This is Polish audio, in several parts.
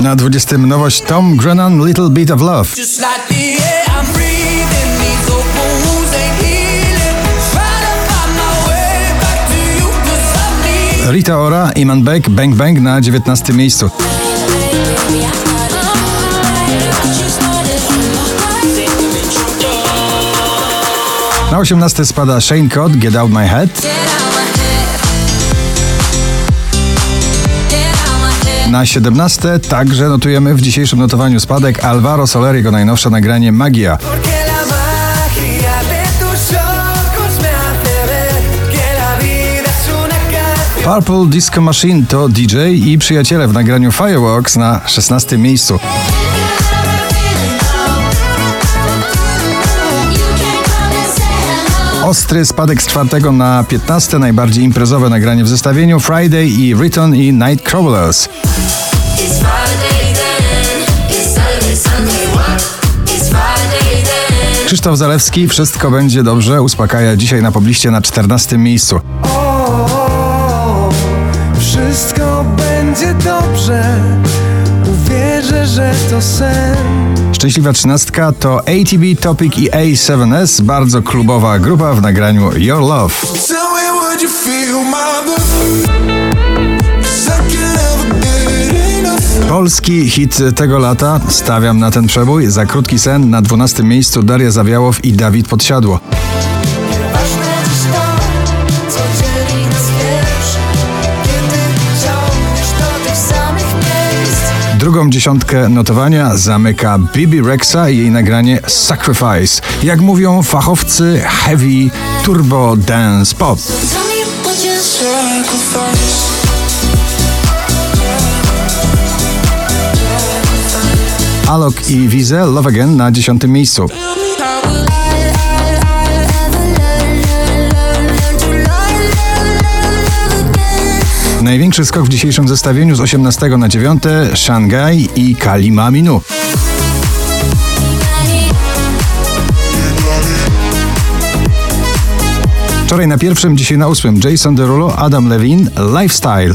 Na 20 nowość Tom Grennan Little Bit of Love. Rita Ora, Iman Beck, Bang Bang na 19 miejscu. Na 18 spada Shane Cott, Get Out My Head. Na 17 także notujemy w dzisiejszym notowaniu spadek Alvaro Soler, jego najnowsze nagranie Magia. Purple Disco Machine to DJ i przyjaciele w nagraniu Fireworks na 16 miejscu. Ostry spadek z czwartego na 15, najbardziej imprezowe nagranie w zestawieniu Friday i Return i Nightcrawlers. Krzysztof Zalewski, Wszystko będzie dobrze, uspokaja dzisiaj na pobliście na 14 miejscu. O, wszystko będzie dobrze. Uwierzę, że to sen. Szczęśliwa trzynastka to ATB Topic i A7S, bardzo klubowa grupa w nagraniu Your Love. Enough. Polski hit tego lata, stawiam na ten przebój, za krótki sen na 12 miejscu Daria Zawiałow i Dawid Podsiadło. Drugą dziesiątkę notowania zamyka Bibi Rexa i jej nagranie Sacrifice. Jak mówią fachowcy heavy turbo dance pop. Alok i Wize Love Again na dziesiątym miejscu. Największy skok w dzisiejszym zestawieniu z 18 na 9 Shanghai i Kalima Minu. Wczoraj na pierwszym, dzisiaj na ósmym Jason Derulo, Adam Levine, Lifestyle.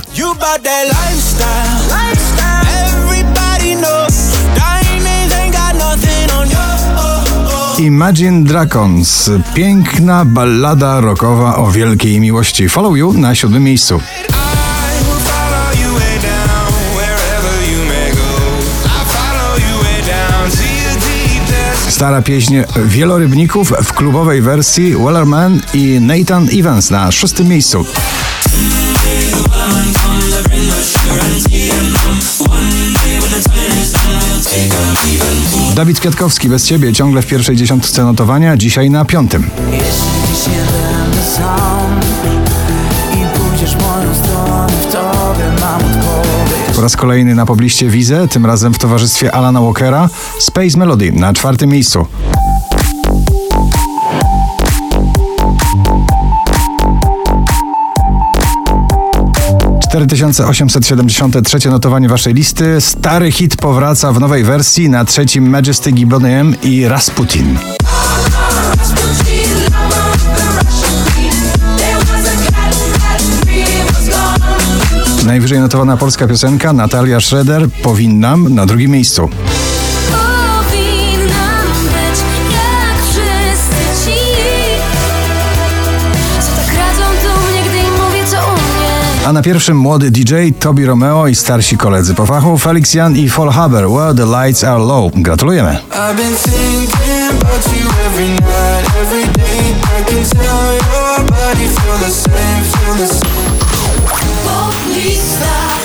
Imagine Dragons, piękna ballada rockowa o wielkiej miłości. Follow You na siódmym miejscu. Stara pieśń Wielorybników w klubowej wersji Wellerman i Nathan Evans na szóstym miejscu. Dawid Kwiatkowski bez ciebie ciągle w pierwszej dziesiątce notowania, dzisiaj na piątym. Po raz kolejny na pobliście Wize, tym razem w towarzystwie Alana Walkera, Space Melody na czwartym miejscu. Trzecie notowanie waszej listy. Stary hit powraca w nowej wersji na trzecim Majestic i Boney M i Rasputin. Najwyżej notowana polska piosenka Natalia Schroeder Powinnam na drugim miejscu. Powinnam być jak wszyscy ci Co tak radzą do mnie, gdy im mówię co u mnie A na pierwszym młody DJ Tobi Romeo i starsi koledzy po fachu Felix Jan i Fall Haber Where the Lights Are Low. Gratulujemy. I've Onde está?